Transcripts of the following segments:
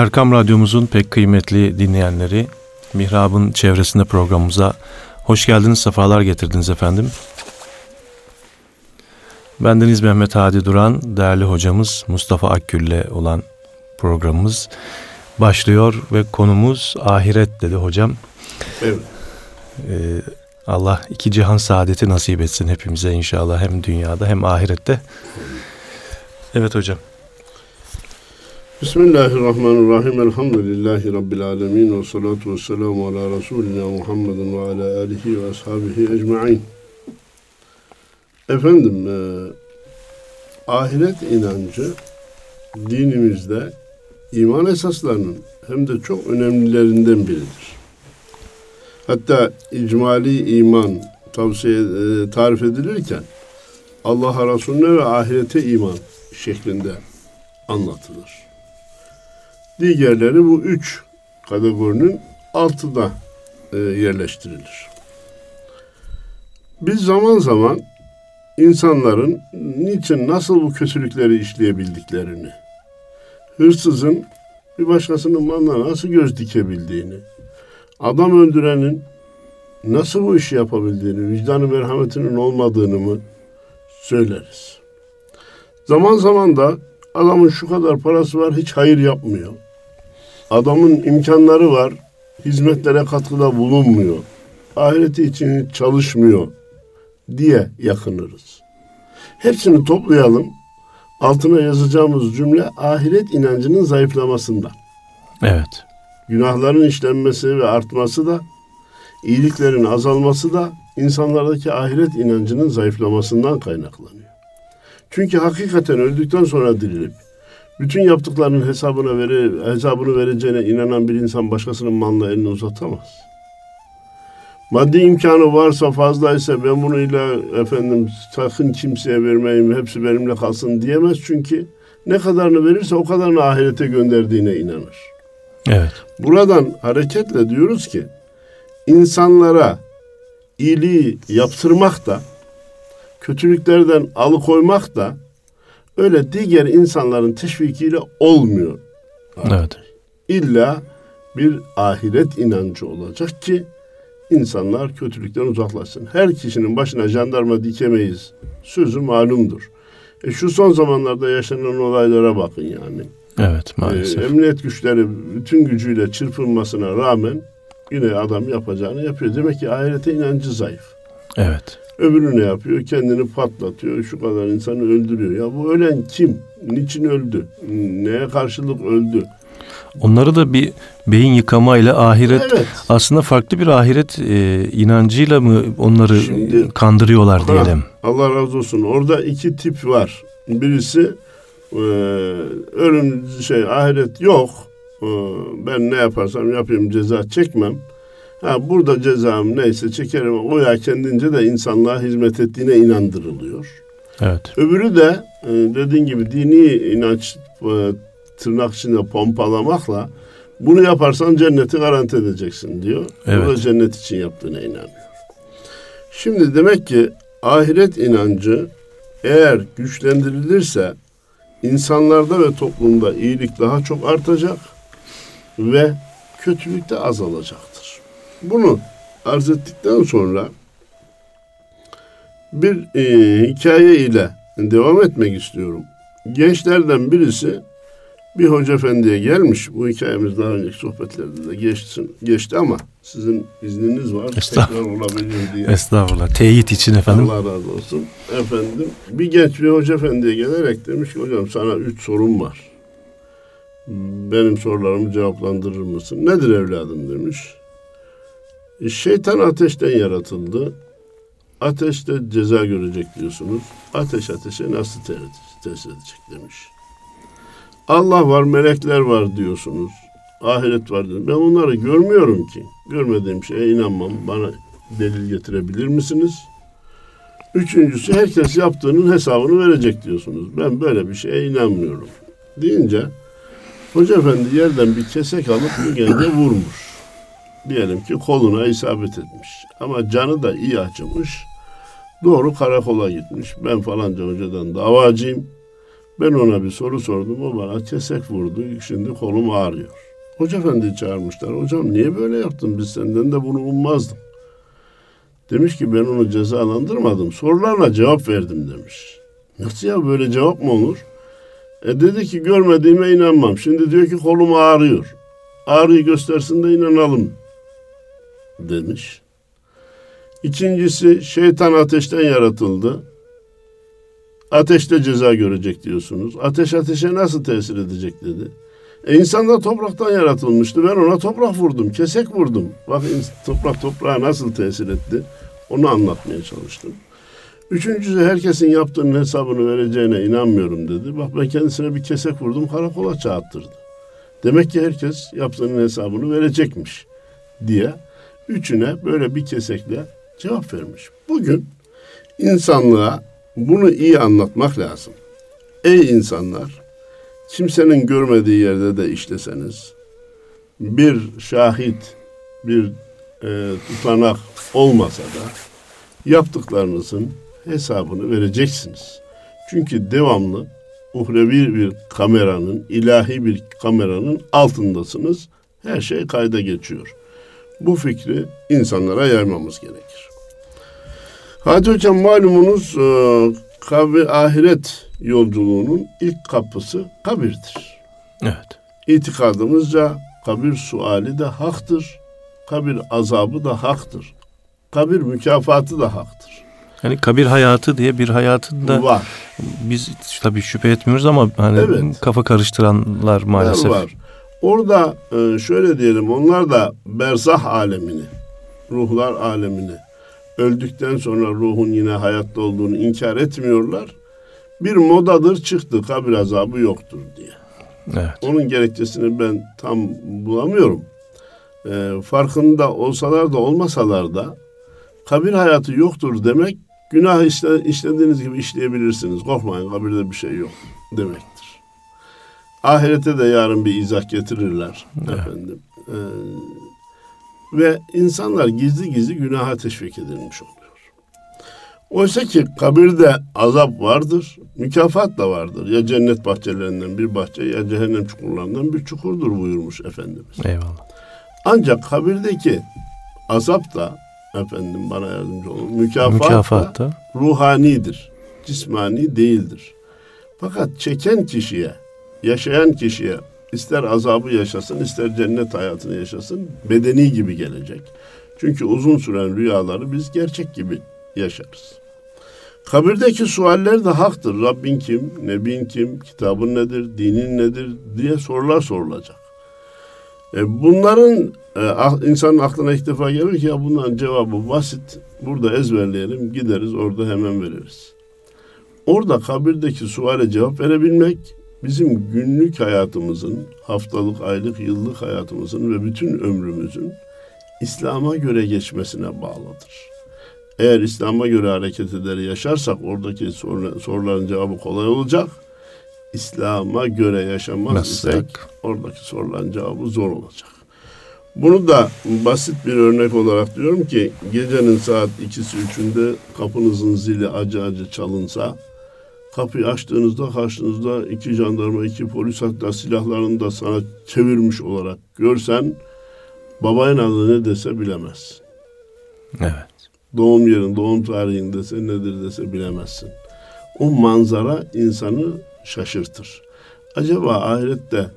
Erkam Radyomuzun pek kıymetli dinleyenleri, Mihrab'ın çevresinde programımıza hoş geldiniz, sefalar getirdiniz efendim. Bendeniz Mehmet Hadi Duran, değerli hocamız Mustafa Akgül'le olan programımız başlıyor ve konumuz ahiret dedi hocam. Evet. Ee, Allah iki cihan saadeti nasip etsin hepimize inşallah hem dünyada hem ahirette. Evet hocam. Bismillahirrahmanirrahim. Elhamdülillahi Rabbil alemin. Ve salatu ve selamu ala Resulina Muhammedin ve ala alihi ve ashabihi ecma'in. Efendim, e, ahiret inancı dinimizde iman esaslarının hem de çok önemlilerinden biridir. Hatta icmali iman tavsiye e, tarif edilirken Allah'a Resulüne ve ahirete iman şeklinde anlatılır. Diğerleri bu üç kategorinin altında e, yerleştirilir. Biz zaman zaman insanların niçin nasıl bu kötülükleri işleyebildiklerini, hırsızın bir başkasının malına nasıl göz dikebildiğini, adam öldürenin nasıl bu işi yapabildiğini, vicdanı merhametinin olmadığını mı söyleriz. Zaman zaman da adamın şu kadar parası var hiç hayır yapmıyor. Adamın imkanları var, hizmetlere katkıda bulunmuyor. Ahireti için çalışmıyor diye yakınırız. Hepsini toplayalım. Altına yazacağımız cümle ahiret inancının zayıflamasından. Evet. Günahların işlenmesi ve artması da, iyiliklerin azalması da insanlardaki ahiret inancının zayıflamasından kaynaklanıyor. Çünkü hakikaten öldükten sonra dirilip bütün yaptıklarının hesabına vere, hesabını vereceğine inanan bir insan başkasının malına elini uzatamaz. Maddi imkanı varsa fazlaysa ben bunu ile efendim sakın kimseye vermeyeyim hepsi benimle kalsın diyemez çünkü ne kadarını verirse o kadarını ahirete gönderdiğine inanır. Evet. Buradan hareketle diyoruz ki insanlara iyiliği yaptırmak da kötülüklerden alıkoymak da öyle diğer insanların teşvikiyle olmuyor. Evet. İlla bir ahiret inancı olacak ki insanlar kötülükten uzaklaşsın. Her kişinin başına jandarma dikemeyiz. Sözü malumdur. E şu son zamanlarda yaşanan olaylara bakın yani. Evet maalesef. E, emniyet güçleri bütün gücüyle çırpınmasına rağmen yine adam yapacağını yapıyor. Demek ki ahirete inancı zayıf. Evet. Öbürü ne yapıyor? Kendini patlatıyor. Şu kadar insanı öldürüyor. Ya bu ölen kim? Niçin öldü? Neye karşılık öldü? Onları da bir beyin yıkamayla ahiret Evet. aslında farklı bir ahiret e, inancıyla mı onları Şimdi- kandırıyorlar Ha, diyelim. Allah razı olsun. Orada iki tip var. Birisi e, ölüm şey ahiret yok. E, ben ne yaparsam yapayım ceza çekmem. Ha burada cezam neyse çekerim. O ya kendince de insanlığa hizmet ettiğine inandırılıyor. Evet. Öbürü de e, dediğin gibi dini inanç e, tırnak içinde pompalamakla bunu yaparsan cenneti garanti edeceksin diyor. O da Evet. cennet için yaptığına inanıyor. Şimdi demek ki ahiret inancı eğer güçlendirilirse insanlarda ve toplumda iyilik daha çok artacak ve kötülük de azalacaktır. Bunu arz ettikten sonra bir e, hikaye ile devam etmek istiyorum. Gençlerden birisi bir hoca efendiye gelmiş. Bu hikayemiz daha önceki sohbetlerde de geçsin, geçti ama sizin izniniz var. Tekrar Estağfurullah. olabilir diye. Estağfurullah. Teyit için efendim. Allah razı olsun. Efendim bir genç bir hoca efendiye gelerek demiş ki hocam sana üç sorum var. Benim sorularımı cevaplandırır mısın? Nedir evladım demiş. "E, Şeytan ateşten yaratıldı. Ateşte ceza görecek diyorsunuz. Ateş ateşe nasıl te- test edecek demiş. Allah var, melekler var diyorsunuz. Ahiret var diyorsunuz. Ben onları görmüyorum ki. Görmediğim şeye inanmam. Bana delil getirebilir misiniz? Üçüncüsü herkes yaptığının hesabını verecek diyorsunuz. Ben böyle bir şeye inanmıyorum. Deyince Hoca efendi yerden bir kesek alıp bu gence vurmuş. Diyelim ki koluna isabet etmiş. Ama canı da iyi acımış. Doğru karakola gitmiş. Ben falanca hocadan davacıyım. Ben ona bir soru sordum. O bana kesek vurdu. Şimdi kolum ağrıyor. Hoca efendi çağırmışlar. Hocam niye böyle yaptın? Biz senden de bunu ummazdım. Demiş ki ben onu cezalandırmadım. Sorularla cevap verdim demiş. Nasıl ya böyle cevap mı olur? E dedi ki görmediğime inanmam. Şimdi diyor ki kolum ağrıyor. Ağrıyı göstersin de inanalım demiş. İkincisi şeytan ateşten yaratıldı. Ateşte ceza görecek diyorsunuz. Ateş ateşe nasıl tesir edecek dedi. E insan da topraktan yaratılmıştı. Ben ona toprak vurdum, kesek vurdum. Bak toprak toprağa nasıl tesir etti. Onu anlatmaya çalıştım. Üçüncüsü herkesin yaptığının hesabını vereceğine inanmıyorum dedi. Bak ben kendisine bir kesek vurdum karakola çağırttırdı. Demek ki herkes yaptığının hesabını verecekmiş diye üçüne böyle bir kesekle cevap vermiş. Bugün insanlığa bunu iyi anlatmak lazım. Ey insanlar, kimsenin görmediği yerde de işleseniz, bir şahit, bir e, tutanak olmasa da yaptıklarınızın hesabını vereceksiniz. Çünkü devamlı uhrevi bir kameranın, ilahi bir kameranın altındasınız. Her şey kayda geçiyor. Bu fikri insanlara yaymamız gerekir. Hadi hocam malumunuz e, kabir ahiret yolculuğunun ilk kapısı kabirdir. Evet. İtikadımızca kabir suali de haktır. Kabir azabı da haktır. Kabir mükafatı da haktır. Yani kabir hayatı diye bir hayatın da var. Biz tabii şüphe etmiyoruz ama hani evet. kafa karıştıranlar maalesef. Var. Orada e, şöyle diyelim onlar da berzah alemini, ruhlar alemini öldükten sonra ruhun yine hayatta olduğunu inkar etmiyorlar. Bir modadır çıktı kabir azabı yoktur diye. Evet. Onun gerekçesini ben tam bulamıyorum. E, farkında olsalar da olmasalar da kabir hayatı yoktur demek günah işle, işlediğiniz gibi işleyebilirsiniz. Korkmayın kabirde bir şey yok demektir. Ahirete de yarın bir izah getirirler evet. efendim. Ee, ve insanlar gizli gizli günaha teşvik edilmiş oluyor. Oysa ki kabirde azap vardır, mükafat da vardır. Ya cennet bahçelerinden bir bahçe ya cehennem çukurlarından bir çukurdur buyurmuş Efendimiz. Eyvallah. Ancak kabirdeki azap da efendim bana yardımcı olun. Mükafat, mükafat da ruhanidir. Cismani değildir. Fakat çeken kişiye, yaşayan kişiye ister azabı yaşasın, ister cennet hayatını yaşasın, bedeni gibi gelecek. Çünkü uzun süren rüyaları biz gerçek gibi yaşarız. Kabirdeki sualler de haktır. Rabbin kim, Nebin kim, kitabın nedir, dinin nedir diye sorular sorulacak. E bunların e, ah, insanın aklına ilk defa gelir ki ya bunların cevabı basit. Burada ezberleyelim, gideriz orada hemen veririz. Orada kabirdeki suale cevap verebilmek bizim günlük hayatımızın, haftalık, aylık, yıllık hayatımızın ve bütün ömrümüzün İslam'a göre geçmesine bağlıdır. Eğer İslam'a göre hareket eder yaşarsak oradaki soruların cevabı kolay olacak. İslam'a göre yaşamaz isek oradaki soruların cevabı zor olacak. Bunu da basit bir örnek olarak diyorum ki gecenin saat ikisi üçünde kapınızın zili acı acı çalınsa kapıyı açtığınızda karşınızda iki jandarma, iki polis hatta silahlarını da sana çevirmiş olarak görsen babayın adı ne dese bilemezsin. Evet. Doğum yerin, doğum tarihin dese nedir dese bilemezsin. O manzara insanı şaşırtır. Acaba ahirette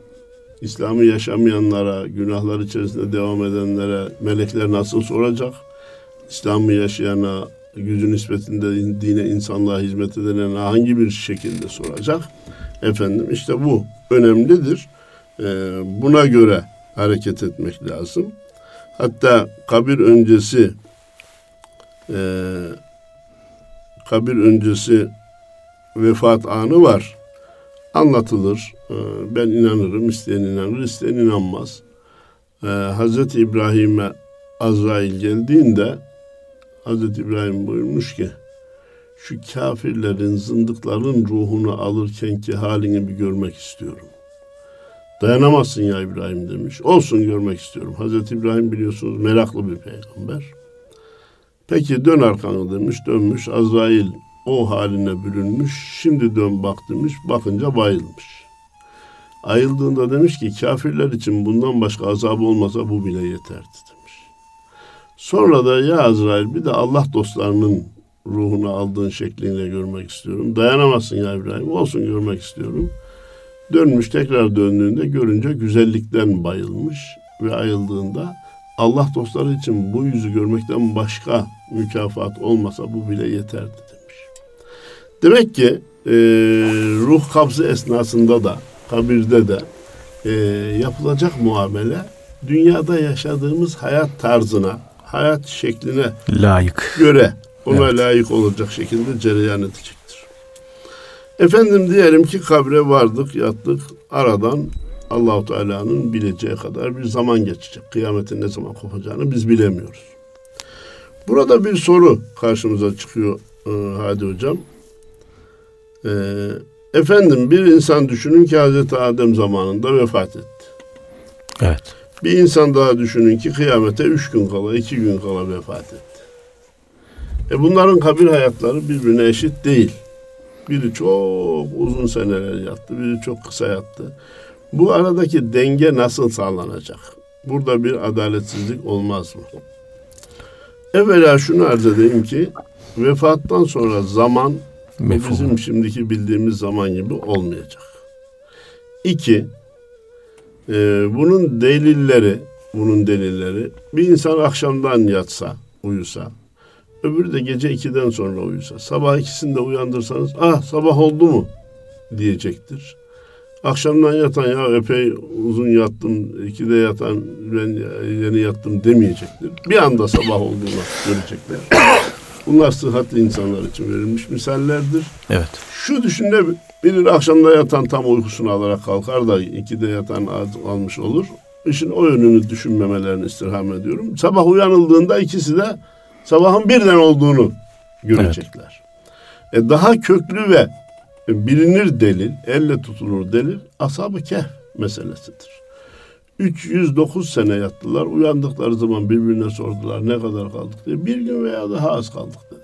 İslam'ı yaşamayanlara, günahlar içerisinde devam edenlere melekler nasıl soracak? İslam'ı yaşayana, gücü nispetinde dine, insanlığa hizmet edene hangi bir şekilde soracak? Efendim işte bu önemlidir. Ee, buna göre hareket etmek lazım. Hatta kabir öncesi e, kabir öncesi vefat anı var anlatılır. Ee, ben inanırım, isteyen inanır, isteyen inanmaz. Ee, Hazreti İbrahim'e Azrail geldiğinde Hazreti İbrahim buyurmuş ki şu kafirlerin, zındıkların ruhunu alırken ki halini bir görmek istiyorum. Dayanamazsın ya İbrahim demiş. Olsun görmek istiyorum. Hazreti İbrahim biliyorsunuz meraklı bir peygamber. Peki dön arkanı demiş. Dönmüş. Azrail o haline bürünmüş. Şimdi dön bak demiş. Bakınca bayılmış. Ayıldığında demiş ki kafirler için bundan başka azabı olmasa bu bile yeterdi. Sonra da ya Azrail bir de Allah dostlarının ruhunu aldığın şekliyle görmek istiyorum. Dayanamazsın ya İbrahim. Olsun görmek istiyorum. Dönmüş tekrar döndüğünde görünce güzellikten bayılmış ve ayıldığında Allah dostları için bu yüzü görmekten başka mükafat olmasa bu bile yeterdi demiş. Demek ki e, ruh kabzı esnasında da kabirde de e, yapılacak muamele dünyada yaşadığımız hayat tarzına, hayat şekline layık göre ona Evet. layık olacak şekilde cereyan edecektir. Efendim diyelim ki kabre vardık, yattık. Aradan Allahu Teala'nın bileceği kadar bir zaman geçecek. Kıyametin ne zaman kopacağını biz bilemiyoruz. Burada bir soru karşımıza çıkıyor e, Hadi Hocam. E, efendim bir insan düşünün ki Hazreti Adem zamanında vefat etti. evet Bir insan daha düşünün ki kıyamete üç gün kala, iki gün kala vefat etti. E bunların kabir hayatları birbirine eşit değil. Biri çok uzun seneler yattı, biri çok kısa yattı. Bu aradaki denge nasıl sağlanacak? Burada bir adaletsizlik olmaz mı? Evvela şunu arz edeyim ki vefattan sonra zaman Mefhum. bizim şimdiki bildiğimiz zaman gibi olmayacak. İki, e, bunun delilleri, bunun delilleri bir insan akşamdan yatsa, uyusa, öbürü de gece ikiden sonra uyusa, sabah ikisinde uyandırsanız, ah sabah oldu mu diyecektir. Akşamdan yatan ya epey uzun yattım, ikide yatan ben yeni yattım demeyecektir. Bir anda sabah olduğunu görecekler. Bunlar sıhhatli insanlar için verilmiş misallerdir. evet Şu düşünebilir akşamda yatan tam uykusunu alarak kalkar da ikide yatan almış olur. İşin o yönünü düşünmemelerini istirham ediyorum. Sabah uyanıldığında ikisi de sabahın birden olduğunu görecekler. E daha köklü ve bilinir delil, elle tutulur delil ashab-ı kehf meselesidir. 309 sene yattılar. Uyandıkları zaman birbirine sordular ne kadar kaldık diye. Bir gün veya daha az kaldık dediler.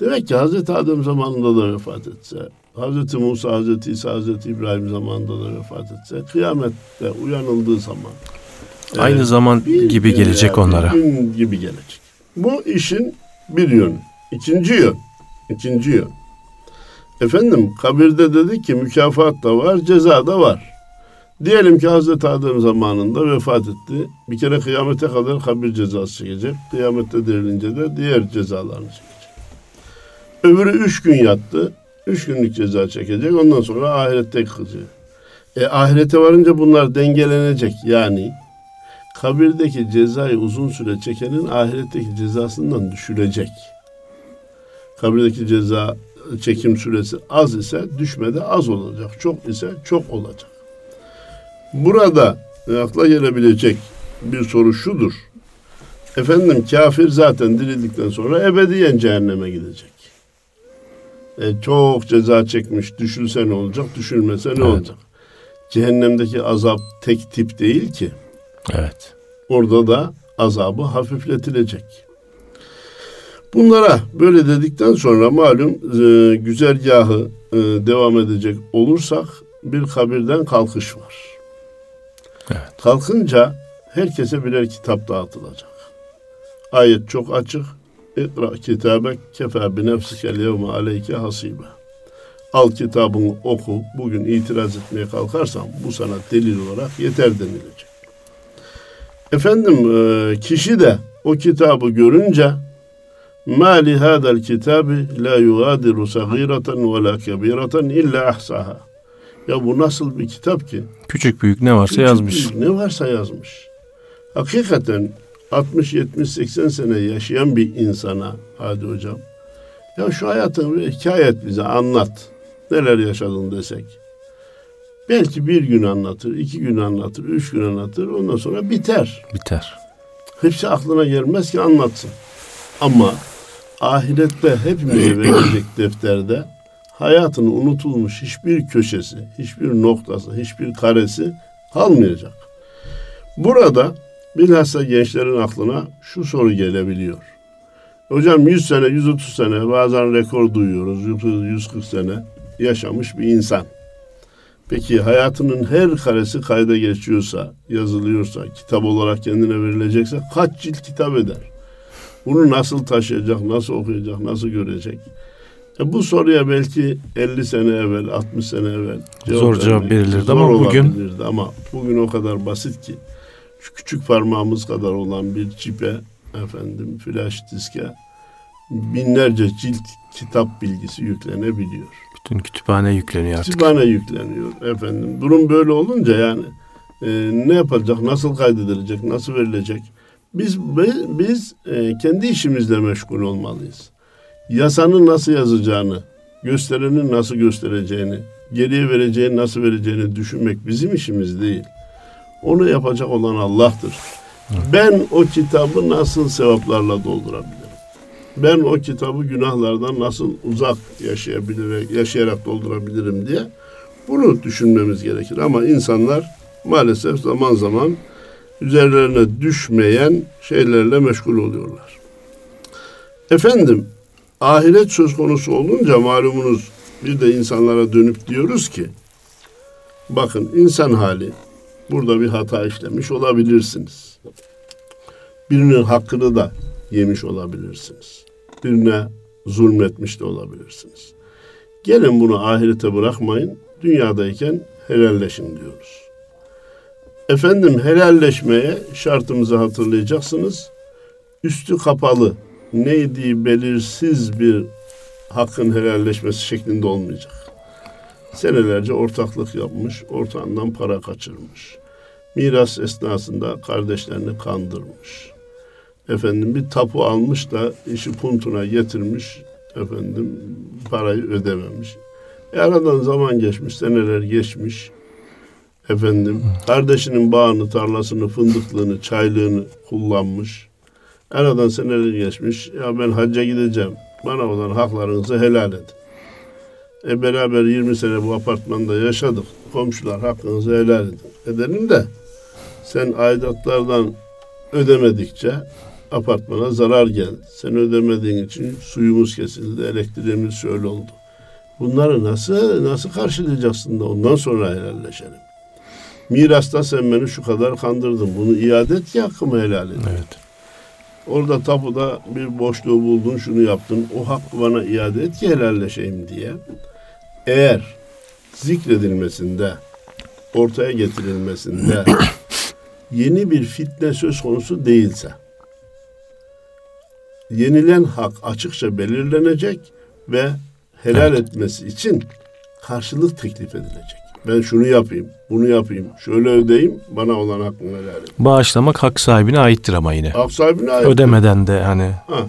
Demek ki Hazreti Adem zamanında da vefat etse, Hazreti Musa, Hazreti İsa, Hazreti İbrahim zamanında da vefat etse, kıyamette uyanıldığı zaman aynı Evet. zaman gibi gelecek onlara gün gibi gelecek. Bu işin bir yönü. İkinci yön. İkinci yön. Efendim kabirde dedi ki mükafat da var, ceza da var. Diyelim ki Hazreti Adem zamanında vefat etti. Bir kere kıyamete kadar kabir cezası çekecek. Kıyamette dirilince de diğer cezalarını çekecek. Öbürü üç gün yattı. Üç günlük ceza çekecek. Ondan sonra ahirette kılacak. E ahirete varınca bunlar dengelenecek. Yani kabirdeki cezayı uzun süre çekenin ahiretteki cezasından düşülecek. Kabirdeki ceza çekim süresi az ise düşmede az olacak. Çok ise çok olacak. Burada akla gelebilecek bir soru şudur. Efendim kafir zaten dirildikten sonra ebediyen cehenneme gidecek. E, çok ceza çekmiş. Düşülse ne olacak? Düşülmese ne Evet. olacak? Cehennemdeki azap tek tip değil ki. evet Orada da azabı hafifletilecek. Bunlara böyle dedikten sonra malum e, güzergahı e, devam edecek olursak bir kabirden kalkış var. Evet. Kalkınca herkese birer kitap dağıtılacak. Ayet çok açık. İkra kitabek kefe bi nefsikel yevme aleyke hasibe. Al kitabını oku. Bugün itiraz etmeye kalkarsan bu sana delil olarak yeter denilecek. Efendim e, kişi de o kitabı görünce hadal kitabi la yugadiru sagireten ve la kebireten illa ahsaha. Ya bu nasıl bir kitap ki? küçük büyük ne varsa Küçük yazmış büyük Ne varsa yazmış. Hakikaten 60 70 80 sene yaşayan bir insana hadi hocam. Ya şu hayatını bir hikaye et bize anlat. Neler yaşadın desek. Belki bir gün anlatır, iki gün anlatır, üç gün anlatır. Ondan sonra biter. biter Hepsi aklına gelmez ki anlatsın. Ama ahirette hepimize verilecek defterde hayatın unutulmuş hiçbir köşesi, hiçbir noktası, hiçbir karesi kalmayacak. Burada bilhassa gençlerin aklına şu soru gelebiliyor. Hocam 100 sene, 130 sene bazen rekor duyuyoruz. 140 sene yaşamış bir insan. Peki hayatının her karesi kayda geçiyorsa, yazılıyorsa, kitap olarak kendine verilecekse kaç cilt kitap eder? Bunu nasıl taşıyacak, nasıl okuyacak, nasıl görecek? E bu soruya belki 50 sene evvel, 60 sene evvel cevap zor cevap verilirdi ama bugün ama bugün o kadar basit ki şu küçük parmağımız kadar olan bir çipe efendim flash diske binlerce cilt kitap bilgisi yüklenebiliyor. Bütün kütüphane yükleniyor artık. Kütüphane yükleniyor efendim. Durum böyle olunca yani e, ne yapacak, nasıl kaydedilecek, nasıl verilecek? Biz biz e, kendi işimizle meşgul olmalıyız. Yasanın nasıl yazacağını, gösterenin nasıl göstereceğini, geriye vereceğini nasıl vereceğini düşünmek bizim işimiz değil. Onu yapacak olan Allah'tır. Ben o kitabı nasıl sevaplarla doldurabilirim? Ben o kitabı günahlardan nasıl uzak yaşayabilir, yaşayarak doldurabilirim diye bunu düşünmemiz gerekir. Ama insanlar maalesef zaman zaman üzerlerine düşmeyen şeylerle meşgul oluyorlar. Efendim, ahiret söz konusu olunca malumunuz bir de insanlara dönüp diyoruz ki bakın insan hali burada bir hata işlemiş olabilirsiniz. Birinin hakkını da yemiş olabilirsiniz. Birine zulmetmiş de olabilirsiniz. Gelin bunu ahirete bırakmayın. Dünyadayken helalleşin diyoruz. Efendim helalleşmeye şartımızı hatırlayacaksınız. Üstü kapalı, neydi belirsiz bir hakkın helalleşmesi şeklinde olmayacak. Senelerce ortaklık yapmış, ortağından para kaçırmış. Miras esnasında kardeşlerini kandırmış. Efendim bir tapu almış da işi puntuna getirmiş. Efendim parayı ödememiş. E aradan zaman geçmiş, seneler geçmiş. Efendim kardeşinin bağını, tarlasını, fındıklığını, çaylığını kullanmış. Aradan seneler geçmiş. Ya ben hacca gideceğim. Bana olan haklarınızı helal edin. E beraber 20 sene bu apartmanda yaşadık. Komşular hakkınızı helal edin. Edelim de sen aidatlardan ödemedikçe apartmana zarar geldi. Sen ödemediğin için suyumuz kesildi, elektriğimiz şöyle oldu. Bunları nasıl nasıl karşılayacaksın da ondan sonra helalleşelim. Mirasta sen beni şu kadar kandırdın. Bunu iade et ki hakkımı helal edin. Evet. Orada tapuda bir boşluğu buldun, şunu yaptın. O hakkı bana iade et ki helalleşeyim diye. Eğer zikredilmesinde, ortaya getirilmesinde yeni bir fitne söz konusu değilse, yenilen hak açıkça belirlenecek ve helal evet. etmesi için karşılık teklif edilecek. Ben şunu yapayım, bunu yapayım, şöyle ödeyeyim, bana olan hakkını helal et. Bağışlamak hak sahibine aittir ama yine. Hak sahibine ait. Ödemeden de hani. Ha.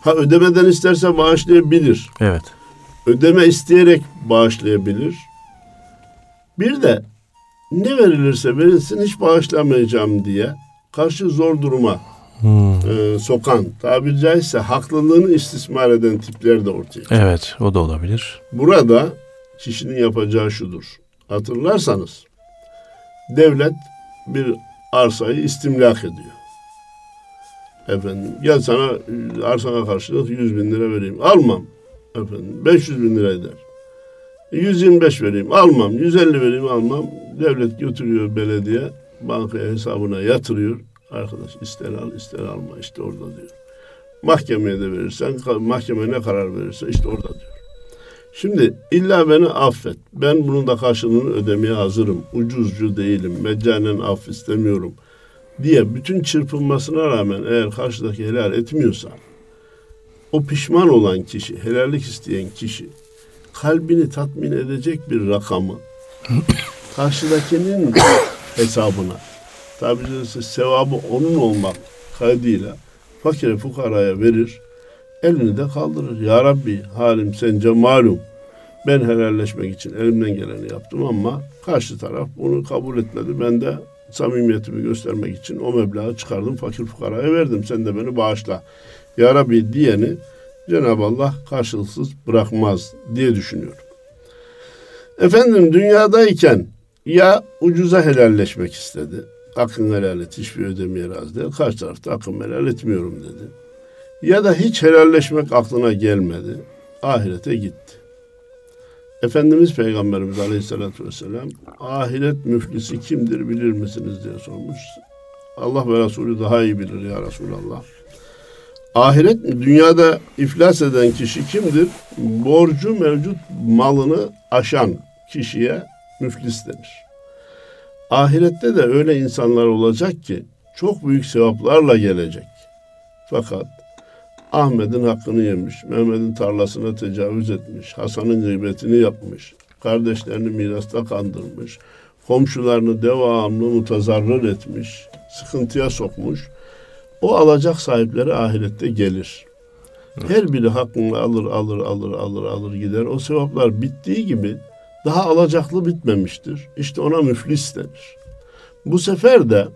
ha ödemeden isterse bağışlayabilir. Evet. Ödeme isteyerek bağışlayabilir. Bir de ne verilirse verilsin hiç bağışlamayacağım diye karşı zor duruma hmm. e, sokan, tabiri caizse haklılığını istismar eden tipler de ortaya çıkıyor. Evet, o da olabilir. Burada kişinin yapacağı şudur. Hatırlarsanız devlet bir arsayı istimlak ediyor. Efendim gel sana arsana karşılık 100 bin lira vereyim. Almam. Efendim 500 bin lira eder. 125 vereyim almam. 150 vereyim almam. Devlet götürüyor belediye bankaya hesabına yatırıyor. Arkadaş ister al ister alma işte orada diyor. Mahkemeye de verirsen mahkeme ne karar verirse işte orada diyor. Şimdi illa beni affet. Ben bunun da karşılığını ödemeye hazırım. Ucuzcu değilim. Meccanen af istemiyorum. Diye bütün çırpınmasına rağmen eğer karşıdaki helal etmiyorsa o pişman olan kişi, helallik isteyen kişi kalbini tatmin edecek bir rakamı karşıdakinin hesabına tabi sevabı onun olmak kaydıyla fakire fukaraya verir elini de kaldırır. Ya Rabbi halim sence malum. Ben helalleşmek için elimden geleni yaptım ama karşı taraf bunu kabul etmedi. Ben de samimiyetimi göstermek için o meblağı çıkardım fakir fukaraya verdim. Sen de beni bağışla. Ya Rabbi diyeni Cenab-ı Allah karşılıksız bırakmaz diye düşünüyorum. Efendim dünyadayken ya ucuza helalleşmek istedi. Hakkın helal et hiçbir ödemeye razı değil. Karşı tarafta hakkımı helal etmiyorum dedi Ya da hiç helalleşmek aklına gelmedi. Ahirete gitti. Efendimiz Peygamberimiz Aleyhisselatü Vesselam ahiret müflisi kimdir bilir misiniz diye sormuş. Allah ve Resulü daha iyi bilir ya Resulallah. Ahiret dünyada iflas eden kişi kimdir? Borcu mevcut malını aşan kişiye müflis denir. Ahirette de öyle insanlar olacak ki çok büyük sevaplarla gelecek. Fakat Ahmet'in hakkını yemiş, Mehmet'in tarlasına tecavüz etmiş, Hasan'ın gıybetini yapmış, kardeşlerini mirasta kandırmış, komşularını devamlı mutazarrır etmiş, sıkıntıya sokmuş. O alacak sahipleri ahirette gelir. Her biri hakkını alır, alır, alır, alır, alır gider. O sevaplar bittiği gibi daha alacaklı bitmemiştir. İşte ona müflis denir. Bu sefer de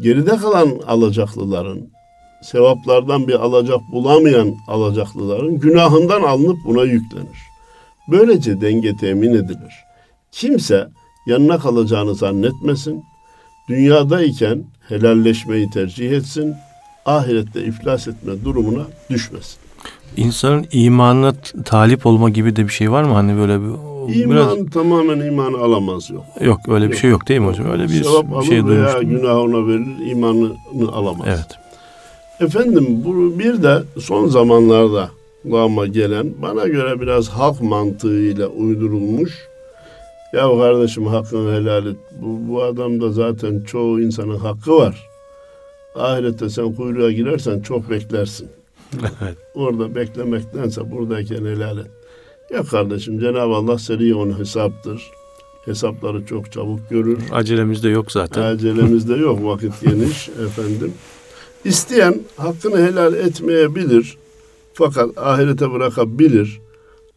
geride kalan alacaklıların, sevaplardan bir alacak bulamayan alacaklıların günahından alınıp buna yüklenir. Böylece denge temin edilir. Kimse yanına kalacağını zannetmesin. Dünyadayken helalleşmeyi tercih etsin. Ahirette iflas etme durumuna düşmesin. İnsanın imanına talip olma gibi de bir şey var mı? Hani böyle bir İman biraz... tamamen imanı alamaz yok. Yok öyle bir yok. şey yok değil mi hocam? Öyle bir Sevap alır şey veya duymuştum. günah ona verilir imanını alamaz. Evet. Efendim bu bir de son zamanlarda kulağıma gelen bana göre biraz halk mantığıyla uydurulmuş. Ya kardeşim hakkını helal et. Bu, bu adamda zaten çoğu insanın hakkı var. Ahirette sen kuyruğa girersen çok beklersin. Evet. Orada beklemektense buradayken helal et. Ya kardeşim Cenab-ı Allah seri onu hesaptır. Hesapları çok çabuk görür. Acelemiz de yok zaten. Acelemiz de yok vakit geniş efendim. İsteyen hakkını helal etmeyebilir. Fakat ahirete bırakabilir.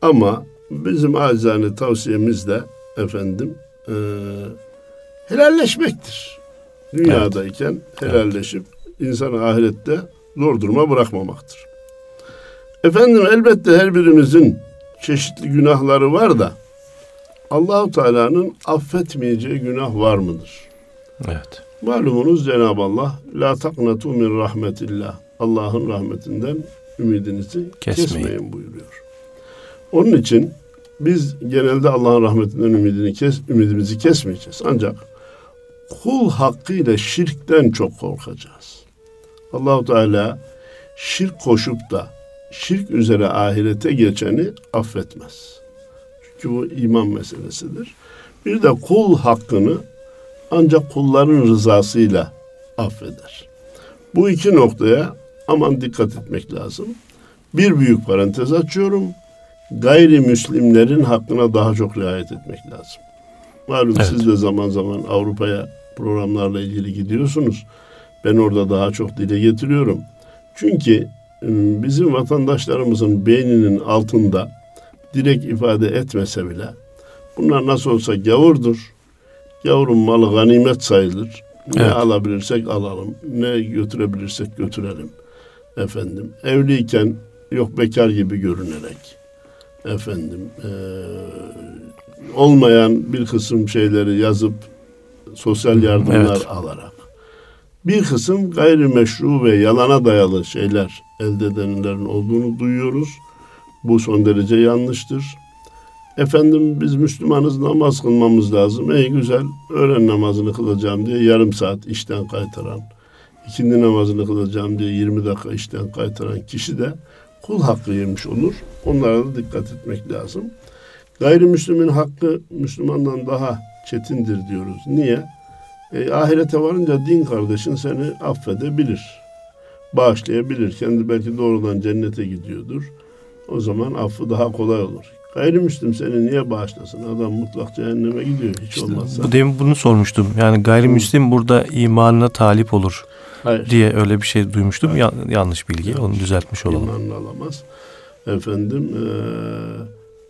Ama bizim acizane tavsiyemiz de efendim e, helalleşmektir. Dünyadayken evet. helalleşip insanı ahirette zor duruma bırakmamaktır. Efendim elbette her birimizin çeşitli günahları var da Allahu Teala'nın affetmeyeceği günah var mıdır? Evet. Malumunuz Cenab-ı Allah la taknatu min rahmetillah. Allah'ın rahmetinden ümidinizi kesmeyin. kesmeyin buyuruyor. Onun için biz genelde Allah'ın rahmetinden ümidini kes, ümidimizi kesmeyeceğiz. Ancak kul hakkıyla şirkten çok korkacağız. Allahu Teala şirk koşup da şirk üzere ahirete geçeni affetmez. Çünkü bu iman meselesidir. Bir de kul hakkını ancak kulların rızasıyla affeder. Bu iki noktaya aman dikkat etmek lazım. Bir büyük parantez açıyorum. Gayrimüslimlerin hakkına daha çok riayet etmek lazım. Malum evet. siz de zaman zaman Avrupa'ya programlarla ilgili gidiyorsunuz. Ben orada daha çok dile getiriyorum. Çünkü ıı, bizim vatandaşlarımızın beyninin altında direkt ifade etmese bile bunlar nasıl olsa gavurdur. Yavrun malı ganimet sayılır. Ne evet. alabilirsek alalım. Ne götürebilirsek götürelim. Efendim evliyken yok bekar gibi görünerek efendim e, olmayan bir kısım şeyleri yazıp sosyal yardımlar evet. alarak bir kısım gayrimeşru ve yalana dayalı şeyler elde edenlerin olduğunu duyuyoruz. Bu son derece yanlıştır. Efendim biz Müslümanız namaz kılmamız lazım. Ey güzel öğlen namazını kılacağım diye yarım saat işten kaytaran, ikindi namazını kılacağım diye 20 dakika işten kaytaran kişi de kul hakkı yemiş olur. Onlara da dikkat etmek lazım. Gayrimüslimin hakkı Müslümandan daha çetindir diyoruz. Niye? E, ahirete varınca din kardeşin seni affedebilir. Bağışlayabilir. Kendi belki doğrudan cennete gidiyordur. O zaman affı daha kolay olur. Gayrimüslim seni niye bağışlasın? Adam mutlak cehenneme gidiyor hiç işte olmazsa. Bu demin bunu sormuştum. Yani gayrimüslim burada imanına talip olur Hayır. diye öyle bir şey duymuştum. Hayır. Ya, yanlış bilgi. Yanlış. Onu düzeltmiş olalım. İmanını alamaz. Efendim e,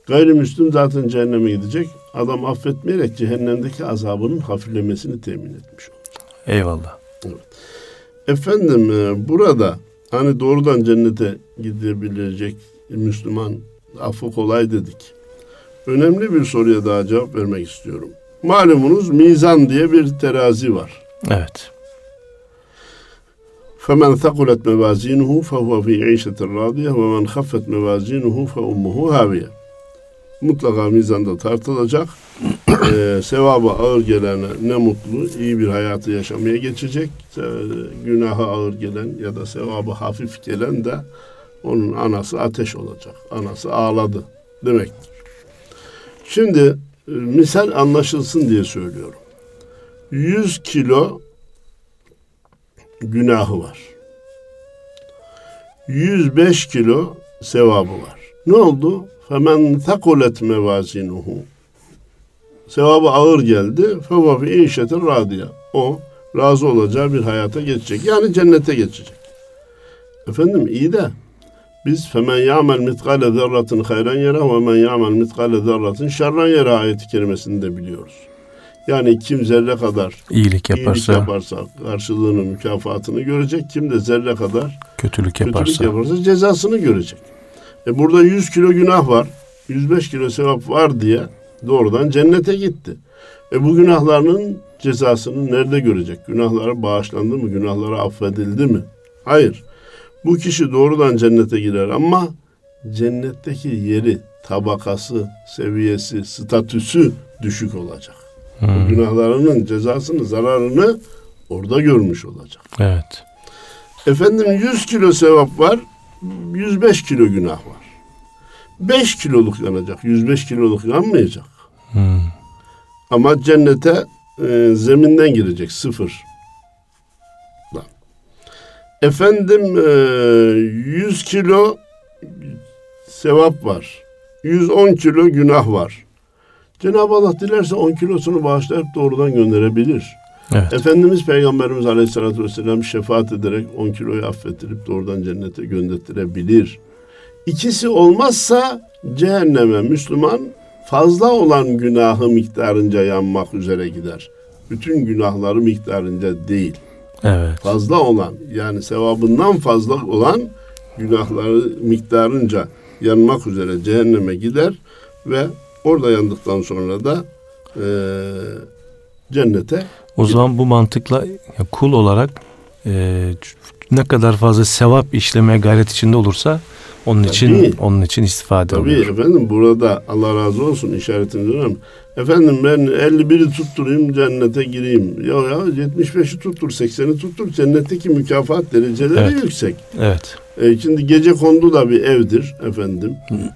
gayrimüslim zaten cehenneme gidecek. Adam affetmeyerek cehennemdeki azabının hafiflemesini temin etmiş olur. Eyvallah. Evet. Efendim e, burada hani doğrudan cennete gidebilecek Müslüman affı kolay dedik. Önemli bir soruya daha cevap vermek istiyorum. Malumunuz mizan diye bir terazi var. Evet. فَمَنْ ثَقُلَتْ مَوَازِينُهُ فَهُوَ فِي عِيشَةٍ رَاضِيَةٍ وَمَنْ خَفَّتْ مَوَازِينُهُ فَأُمُّهُ هَاوِيَةٍ Mutlaka mizanda tartılacak. Ee, sevabı ağır gelene ne mutlu, iyi bir hayatı yaşamaya geçecek. Ee, günahı ağır gelen ya da sevabı hafif gelen de onun anası ateş olacak. Anası ağladı demektir. Şimdi e, misal anlaşılsın diye söylüyorum. 100 kilo günahı var. 105 kilo sevabı var. Ne oldu? Femen takulet mevazinuhu. Sevabı ağır geldi. Feva fi inşetin radiya. O razı olacağı bir hayata geçecek. Yani cennete geçecek. Efendim iyi de biz femen ya'mel mitkale zerratin hayran yere ve men ya'mel mitkale zerratin şerran yere ayeti kerimesini de biliyoruz. Yani kim zerre kadar İyilik yaparsa, iyilik yaparsa karşılığını, mükafatını görecek. Kim de zerre kadar kötülük kötülük yaparsa. yaparsa cezasını görecek. E burada 100 kilo günah var, 105 kilo sevap var diye doğrudan cennete gitti. E bu günahlarının cezasını nerede görecek? Günahları bağışlandı mı? Günahları affedildi mi? Hayır. Bu kişi doğrudan cennete girer ama cennetteki yeri, tabakası, seviyesi, statüsü düşük olacak. Hmm, Günahlarının cezasını, zararını orada görmüş olacak. Evet. Efendim 100 kilo sevap var, 105 kilo günah var. 5 kiloluk yanacak, 105 kiloluk yanmayacak. Hmm, Ama cennete e, zeminden girecek, sıfır. Efendim e, 100 kilo sevap var. 110 kilo günah var. Cenab-ı Allah dilerse 10 kilosunu bağışlayıp doğrudan gönderebilir. evet. Efendimiz Peygamberimiz Aleyhisselatü Vesselam şefaat ederek 10 kiloyu affettirip doğrudan cennete göndertirebilir. İkisi olmazsa cehenneme Müslüman fazla olan günahı miktarınca yanmak üzere gider. Bütün günahları miktarınca değil. Evet. Fazla olan yani sevabından fazla olan günahları miktarınca yanmak üzere cehenneme gider ve orada yandıktan sonra da eee, cennete O zaman bu mantıkla ya kul olarak e, ne kadar fazla sevap işlemeye gayret içinde olursa onun için Tabii. onun için istifade Tabii oluyor. efendim burada Allah razı olsun işaretiniz önemli. Efendim ben 51'i tutturayım cennete gireyim. Ya ya 75'i tuttur 80'i tuttur cennetteki mükafat dereceleri Evet. yüksek. Evet. E, şimdi gece kondu da bir evdir efendim.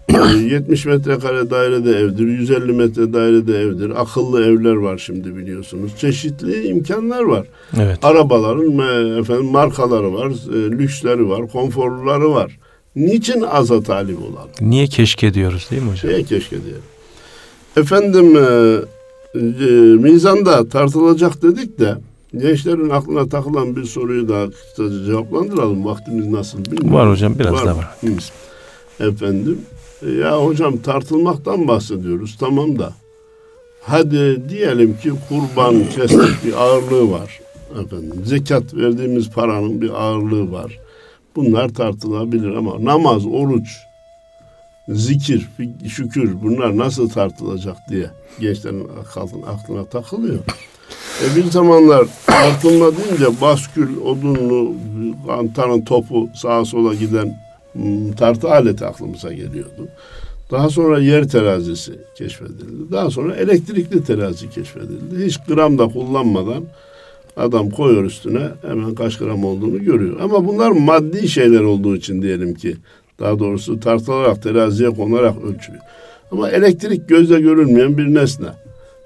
E, 70 metrekare dairede evdir, 150 metre dairede evdir. Akıllı evler var şimdi biliyorsunuz. Çeşitli imkanlar var. Evet. Arabaların e, efendim markaları var, e, lüksleri var, konforluları var. Niçin aza talip olalım? Niye keşke diyoruz değil mi hocam? Şeye keşke diyelim. Efendim e, e, mizanda tartılacak dedik de gençlerin aklına takılan bir soruyu daha kısaca cevaplandıralım. Vaktimiz nasıl bilmiyorum. Var hocam biraz Var da var. Hı. Efendim e, ya hocam tartılmaktan bahsediyoruz tamam da hadi diyelim ki kurban kestik bir ağırlığı var. Efendim zekat verdiğimiz paranın bir ağırlığı var. Bunlar tartılabilir ama namaz, oruç, zikir, şükür bunlar nasıl tartılacak diye gençlerin aklına, aklına takılıyor. E bir zamanlar tartılma deyince baskül, odunlu, antanın topu sağa sola giden hmm, tartı aleti aklımıza geliyordu. Daha sonra yer terazisi keşfedildi. Daha sonra elektrikli terazi keşfedildi. Hiç gram da kullanmadan adam koyuyor üstüne hemen kaç gram olduğunu görüyor. Ama bunlar maddi şeyler olduğu için diyelim ki daha doğrusu tartılarak teraziye konarak ölçülüyor. Ama elektrik gözle görülmeyen bir nesne.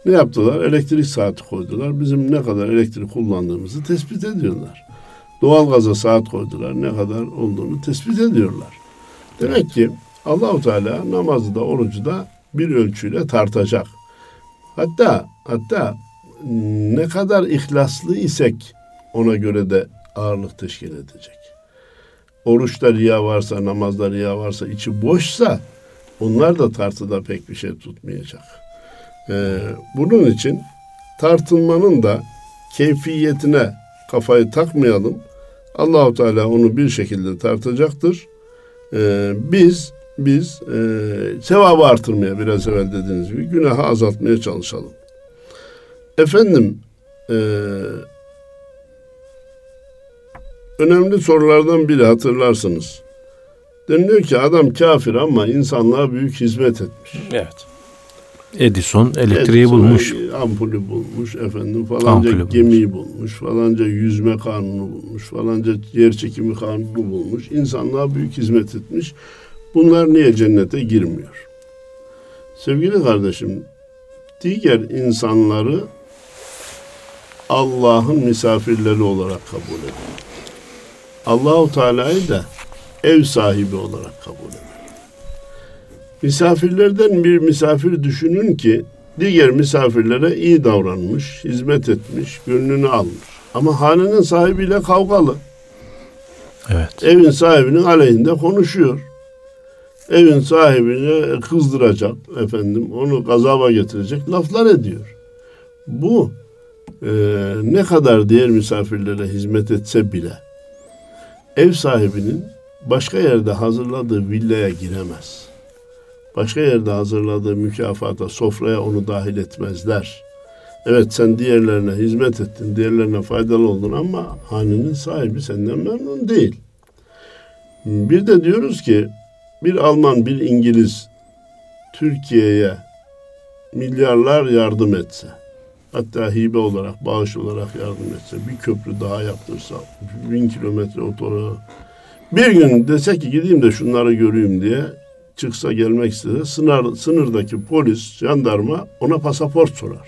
Ne yaptılar? Elektrik saati koydular. Bizim ne kadar elektrik kullandığımızı tespit ediyorlar. Doğalgaza saat koydular. Ne kadar olduğunu tespit ediyorlar. Demek ki Allahu Teala namazı da orucu da bir ölçüyle tartacak. Hatta hatta ne kadar ihlaslı isek ona göre de ağırlık teşkil edecek. Oruçta riya varsa, namazda riya varsa, içi boşsa onlar da tartıda pek bir şey tutmayacak. Ee, bunun için tartılmanın da keyfiyetine kafayı takmayalım. Allahu Teala onu bir şekilde tartacaktır. Ee, biz biz e, sevabı artırmaya biraz evvel dediğiniz gibi günahı azaltmaya çalışalım. Efendim e, önemli sorulardan biri hatırlarsınız. Deniliyor ki adam kafir ama insanlığa büyük hizmet etmiş. Evet. Edison elektriği Edison bulmuş. Ampulü bulmuş efendim falanca Ampulü bulmuş. gemiyi bulmuş. falanca yüzme kanunu bulmuş. Falanca yer çekimi kanunu bulmuş. İnsanlığa büyük hizmet etmiş. Bunlar niye cennete girmiyor? Sevgili kardeşim, diğer insanları Allah'ın misafirleri olarak kabul edin. Allahu Teala'yı da ev sahibi olarak kabul edin. Misafirlerden bir misafir düşünün ki diğer misafirlere iyi davranmış, hizmet etmiş, gönlünü almış. Ama hanenin sahibiyle kavgalı. Evet. Evin sahibinin aleyhinde konuşuyor. Evin sahibine kızdıracak efendim, onu gazaba getirecek laflar ediyor. Bu e, ne kadar diğer misafirlere hizmet etse bile ev sahibinin başka yerde hazırladığı villaya giremez. Başka yerde hazırladığı mükafata, sofraya onu dahil etmezler. Evet sen diğerlerine hizmet ettin, diğerlerine faydalı oldun ama hanenin sahibi senden memnun değil. Bir de diyoruz ki bir Alman, bir İngiliz Türkiye'ye milyarlar yardım etse, hatta hibe olarak, bağış olarak yardım etse, bir köprü daha yaptırsa, bin kilometre otoru, bir gün dese ki gideyim de şunları göreyim diye çıksa gelmek istese sınır, sınırdaki polis, jandarma ona pasaport sorar.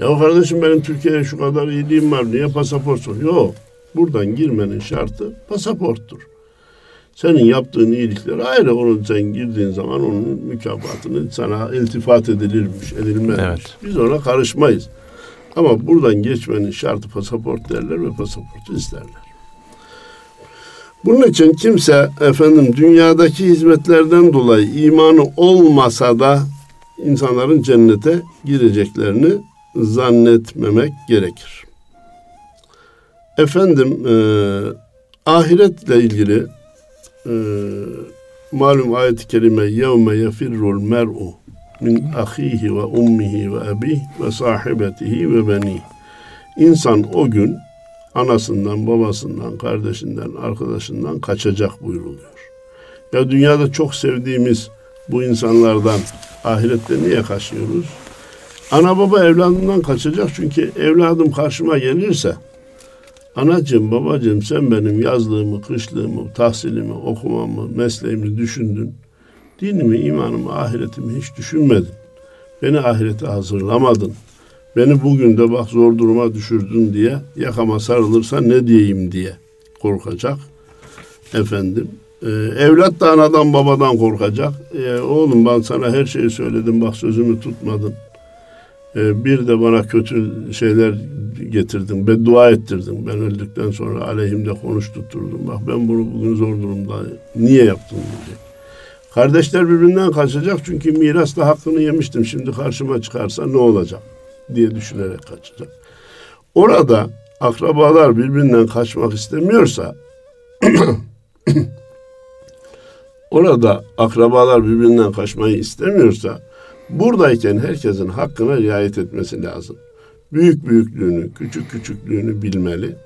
Ya kardeşim benim Türkiye'ye şu kadar iyiliğim var niye pasaport sor? Yok. Buradan girmenin şartı pasaporttur. Senin yaptığın iyilikler ayrı. Onun sen girdiğin zaman onun mükafatını sana iltifat edilirmiş, edilmezmiş. Evet. Biz ona karışmayız. Ama buradan geçmenin şartı pasaport derler ve pasaportu isterler. Bunun için kimse efendim dünyadaki hizmetlerden dolayı imanı olmasa da insanların cennete gireceklerini zannetmemek gerekir. Efendim e, ahiretle ilgili e, malum ayet-i kerime yevme yefirrul mer'u min ahihi ve ummihi ve abih ve sahibetihi ve beni. İnsan o gün anasından, babasından, kardeşinden, arkadaşından kaçacak buyruluyor. Ya dünyada çok sevdiğimiz bu insanlardan ahirette niye kaçıyoruz? Ana baba evladından kaçacak çünkü evladım karşıma gelirse anacığım babacığım sen benim yazlığımı, kışlığımı, tahsilimi, okumamı, mesleğimi düşündün. Dinimi, imanımı, ahiretimi hiç düşünmedin. Beni ahirete hazırlamadın. Beni bugün de bak zor duruma düşürdün diye yakama sarılırsa ne diyeyim diye korkacak. Efendim e, evlat da anadan babadan korkacak. E, oğlum ben sana her şeyi söyledim bak sözümü tutmadın. E, bir de bana kötü şeyler getirdin, beddua ettirdin. Ben öldükten sonra aleyhimde konuştutturdun. Bak ben bunu bugün zor durumda niye yaptın diyecek. Kardeşler birbirinden kaçacak çünkü mirasla hakkını yemiştim. Şimdi karşıma çıkarsa ne olacak diye düşünerek kaçacak. Orada akrabalar birbirinden kaçmak istemiyorsa orada akrabalar birbirinden kaçmayı istemiyorsa buradayken herkesin hakkına riayet etmesi lazım. Büyük büyüklüğünü, küçük küçüklüğünü bilmeli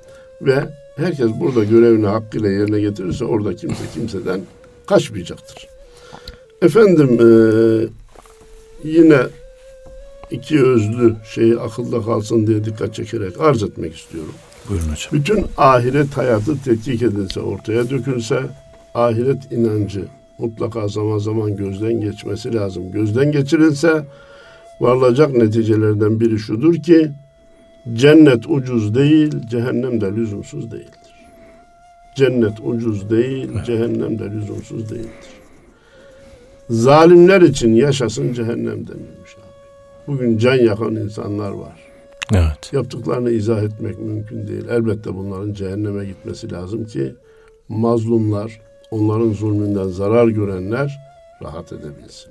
ve herkes burada görevini hakkıyla yerine getirirse orada kimse kimseden kaçmayacaktır. Efendim e, yine iki özlü şeyi akılda kalsın diye dikkat çekerek arz etmek istiyorum. Buyurun hocam. Bütün ahiret hayatı tetkik edilse, ortaya dökülse ahiret inancı mutlaka zaman zaman gözden geçmesi lazım. Gözden geçirilse varılacak neticelerden biri şudur ki cennet ucuz değil, cehennem de lüzumsuz değildir. Cennet ucuz değil, cehennem de lüzumsuz değildir. Zalimler için yaşasın cehennem denilmiş abi. Bugün can yakan insanlar var. Evet. Yaptıklarını izah etmek mümkün değil. Elbette bunların cehenneme gitmesi lazım ki mazlumlar, onların zulmünden zarar görenler rahat edebilsin.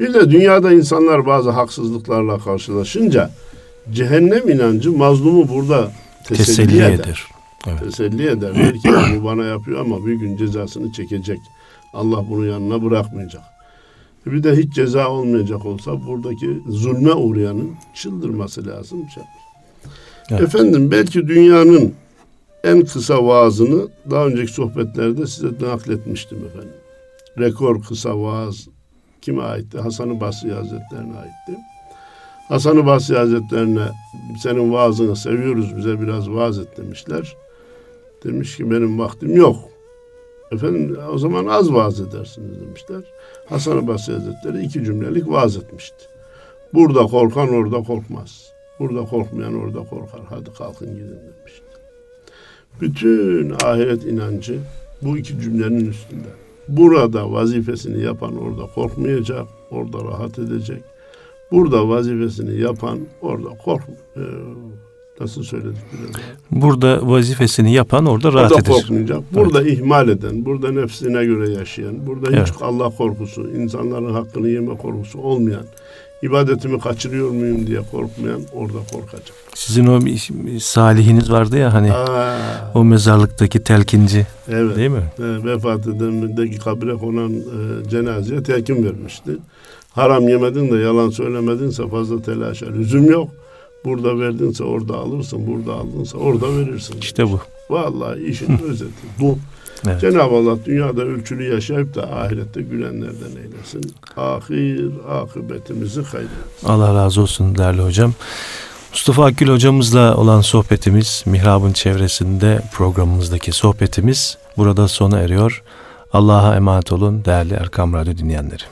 Bir de dünyada insanlar bazı haksızlıklarla karşılaşınca cehennem inancı mazlumu burada teselli, Teselli eder. eder. Evet. Teselli eder. Der ki bu bana yapıyor ama bir gün cezasını çekecek. Allah bunu yanına bırakmayacak. Bir de hiç ceza olmayacak olsa buradaki zulme uğrayanın çıldırması lazım. Evet. Efendim belki dünyanın en kısa vaazını daha önceki sohbetlerde size nakletmiştim efendim. Rekor kısa vaaz kime aitti? Hasan-ı Basri Hazretlerine aitti. Hasan-ı Basri Hazretlerine senin vaazını seviyoruz bize biraz vaaz et demişler. Demiş ki benim vaktim yok. Efendim o zaman az vaaz edersiniz demişler. Hasan-ı Basri Hazretleri iki cümlelik vaaz etmişti. Burada korkan orada korkmaz. Burada korkmayan orada korkar. Hadi kalkın gidin demişti. Bütün ahiret inancı bu iki cümlenin üstünde. Burada vazifesini yapan orada korkmayacak, orada rahat edecek. Burada vazifesini yapan orada kork e, nasıl söyledik biraz Burada vazifesini yapan orada rahat Burada edecek. korkmayacak. Burada ihmal eden, burada nefsine göre yaşayan, burada hiç Evet. Allah korkusu, insanların hakkını yeme korkusu olmayan, ibadetimi kaçırıyor muyum diye korkmayan orada korkacak. Sizin o salihiniz vardı ya hani Aa, o mezarlıktaki telkinci evet. değil mi? E, vefat edendeki kabre konan e, cenazeye telkin vermişti. Haram yemedin de yalan söylemedinse fazla telaşa lüzum yok. Burada verdinse orada alırsın, burada aldınsa orada verirsin. İşte bu. Vallahi işin özeti bu. Evet. Cenab-ı Allah dünyada ölçülü yaşayıp da ahirette gülenlerden eylesin. Ahir akıbetimizi hayretsin. Allah razı olsun değerli hocam. Mustafa Akgül hocamızla olan sohbetimiz, Mihrab'ın çevresinde programımızdaki sohbetimiz burada sona eriyor. Allah'a emanet olun değerli Erkam Radyo dinleyenleri.